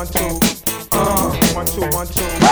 one, two. Uh, one, two, one, two.